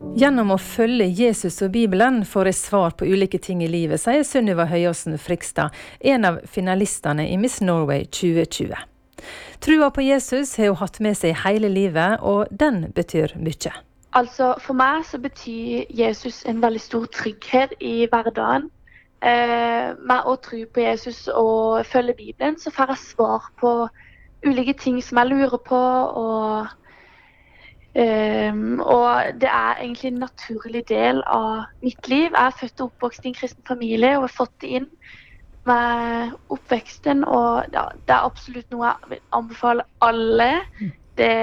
Gjennom å følge Jesus og Bibelen får jeg svar på ulike ting i livet, sier Sunniva Høyåsen Frikstad, en av finalistene i Miss Norway 2020. Trua på Jesus har hun hatt med seg hele livet, og den betyr mye. Altså, For meg så betyr Jesus en veldig stor trygghet i hverdagen. Eh, med å tro på Jesus og følge Bibelen, så får jeg svar på ulike ting som jeg lurer på. og Um, og det er egentlig en naturlig del av mitt liv. Jeg er født og oppvokst i en kristen familie og har fått det inn med oppveksten. Og ja, det er absolutt noe jeg vil anbefale alle. Mm. Det,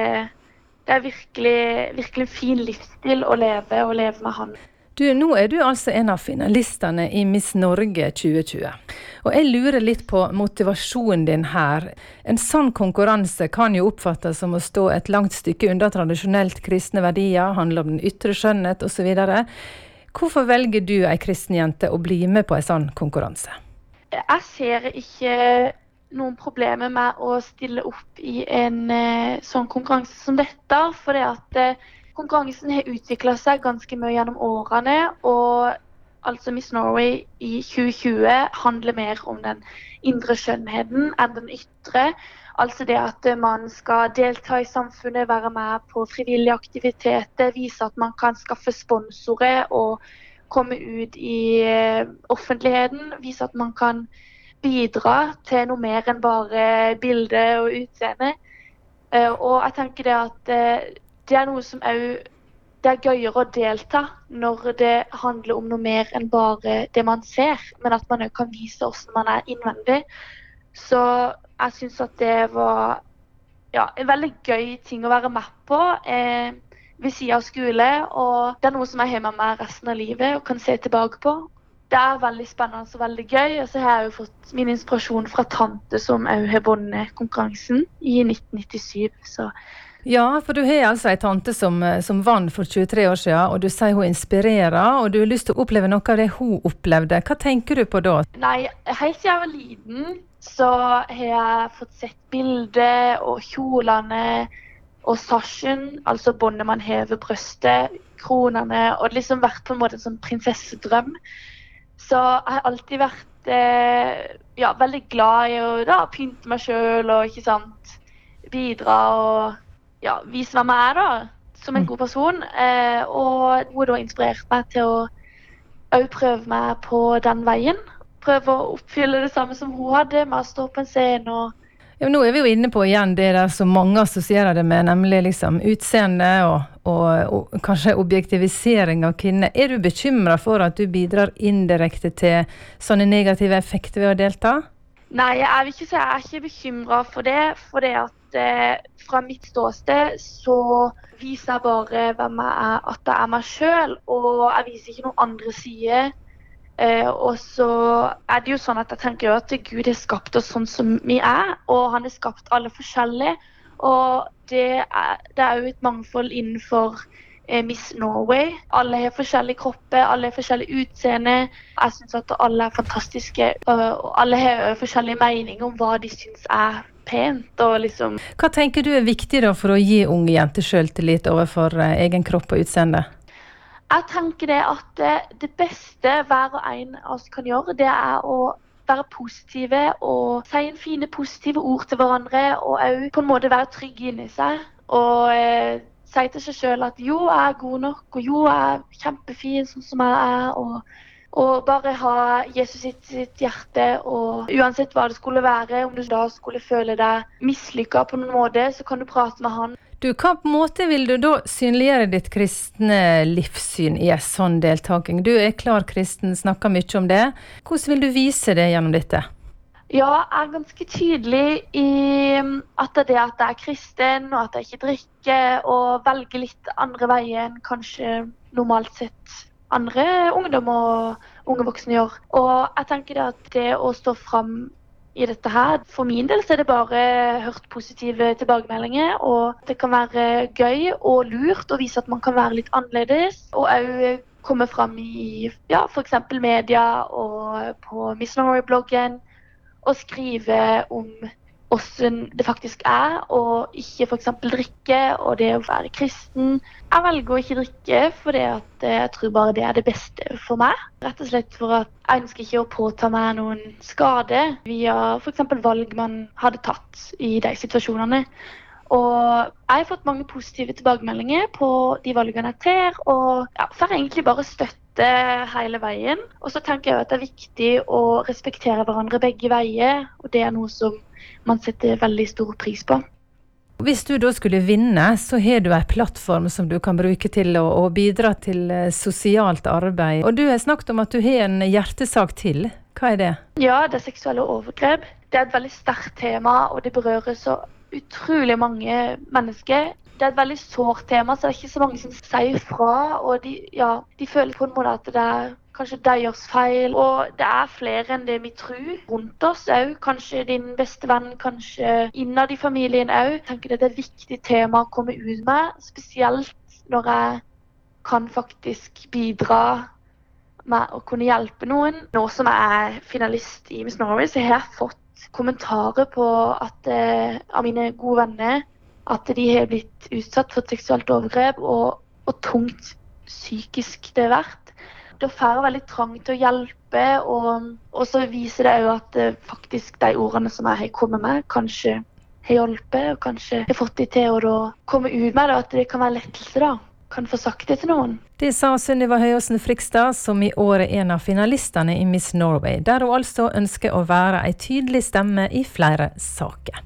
det er virkelig, virkelig en fin livsstil å leve og leve med Han. Du, nå er du altså en av finalistene i Miss Norge 2020. Og jeg lurer litt på motivasjonen din her. En sånn konkurranse kan jo oppfattes som å stå et langt stykke unna tradisjonelt kristne verdier, handle om den ytre skjønnhet osv. Hvorfor velger du ei kristen jente å bli med på en sånn konkurranse? Jeg ser ikke noen problemer med å stille opp i en uh, sånn konkurranse som dette. For det at uh, konkurransen har utvikla seg ganske mye gjennom årene. Og altså Miss Norway i 2020 handler mer om den indre skjønnheten enn den ytre. Altså det at man skal delta i samfunnet, være med på frivillige aktiviteter, vise at man kan skaffe sponsorer og komme ut i eh, offentligheten. Vise at man kan bidra til noe mer enn bare bilde og utseende. Eh, og jeg tenker det at eh, det er noe som òg det er gøyere å delta når det handler om noe mer enn bare det man ser, men at man òg kan vise hvordan man er innvendig. Så jeg syns at det var ja, en veldig gøy ting å være med på eh, ved siden av skole. Og det er noe som jeg har med meg resten av livet og kan se tilbake på. Det er veldig spennende og veldig gøy. Og så har jeg jo fått min inspirasjon fra tante som òg har vunnet konkurransen i 1997. Så ja, for du har altså ei tante som, eh, som vant for 23 år siden, og du sier hun inspirerer, og du har lyst til å oppleve noe av det hun opplevde. Hva tenker du på da? Nei, helt siden jeg var liten, så har jeg fått sett bilder og kjolene og sasjen, altså båndet man hever brøstet, kronene, og liksom vært på en måte en sånn prinsessedrøm. Så jeg har alltid vært eh, ja, veldig glad i å da, pynte meg sjøl og ikke sant, bidra og ja, vise hvem jeg er, da, som en mm. god person. Eh, og hun da inspirerte meg til å òg prøve meg på den veien. Prøve å oppfylle det samme som hun hadde, med å stå på en scene og ja, nå er vi jo inne på igjen det der som mange assosierer det med, nemlig liksom utseende og, og, og, kanskje objektivisering av kvinner. Er du bekymra for at du bidrar indirekte til sånne negative effekter ved å delta? Nei, jeg vil ikke si jeg er ikke bekymra for det. For det at eh, fra mitt ståsted så viser jeg bare hvem jeg er, at jeg er meg sjøl. Og jeg viser ikke noen andre sider. Eh, og så er det jo sånn at jeg tenker at Gud har skapt oss sånn som vi er. Og han har skapt alle forskjellige. Og det er, det er jo et mangfold innenfor Miss Norway. Alle har forskjellige kropper, alle har forskjellig utseende. Jeg syns at alle er fantastiske. Og alle har forskjellige meninger om hva de syns er pent liksom Hva tenker du er viktig for å gi unge jenter sjøltillit overfor uh, egen kropp og utseende? Jeg tenker det at det, det beste hver og en av oss kan gjøre, det er å være positive og si en fine, positive ord til hverandre. Og òg på en måte være trygg inni seg. Og eh, si til seg sjøl at jo, jeg er god nok, og jo, jeg er kjempefin sånn som jeg er. og og bare ha Jesus sitt, sitt, hjerte, og uansett hva det skulle være, om du da skulle føle deg mislykka på noen måte, så kan du prate med han. Du, Hva på en måte vil du da synliggjøre ditt kristne livssyn i en sånn deltaking? Du er klar kristen, snakker mye om det. Hvordan vil du vise det gjennom dette? Ja, jeg er ganske tydelig i at det er det at jeg er kristen, og at jeg ikke drikker, og velger litt andre veier enn kanskje normalt sett andre ungdom og unge voksne gjør. Og jeg tenker det at det å stå fram i dette her, for min del så er det bare hørt positive tilbakemeldinger. Og det kan være gøy og lurt å vise at man kan være litt annerledes. Og òg komme fram i ja, f.eks. media og på Miss Norway-bloggen og skrive om hvordan det faktisk er å ikke f.eks. drikke, og det å være kristen. Jeg velger å ikke drikke fordi jeg tror bare det er det beste for meg. Rett og slett for at jeg ønsker ikke å påta meg noen skade via f.eks. valg man hadde tatt i de situasjonene. Og jeg har fått mange positive tilbakemeldinger på de valgene jeg tar, og ja, får egentlig bare støtte hele veien. Og så tenker jeg at det er viktig å respektere hverandre begge veier, og det er noe som man setter veldig stor pris på. Hvis du da skulle vinne, så har du en plattform som du kan bruke til å, bidra til eh, sosialt arbeid. Og du har snakket om at du har en hjertesak til. Hva er det? Ja, det er seksuelle overgrep. Det er et veldig sterkt tema, og det berører så utrolig mange mennesker. Det er et veldig sårt tema, så det er ikke så mange som sier fra. Og de, ja, de føler på en måte at det er kanskje deres feil. Og det er flere enn det vi tror rundt oss òg. Kanskje din beste venn, kanskje innad i familien òg. Tenker det er et viktig tema å komme ut med, spesielt når jeg kan faktisk bidra med å kunne hjelpe noen. Nå som jeg er finalist i Miss Norway, så har jeg fått kommentarer på at, eh, av mine gode venner at de har blitt utsatt for seksuelt overgrep, og, og tungt psykisk det har vært. Da får jeg veldig trang til å hjelpe, og, og så viser det òg at eh, faktisk de ordene som jeg har kommet med, kanskje har hjulpet, og kanskje har fått de til å komme ut med det, at det kan være lettelse. da kan få sagt det til noen. Det sa Sunniva Høyåsen Frikstad, som i år er en av finalistene i Miss Norway, der hun altså ønsker å være ei tydelig stemme i flere saker.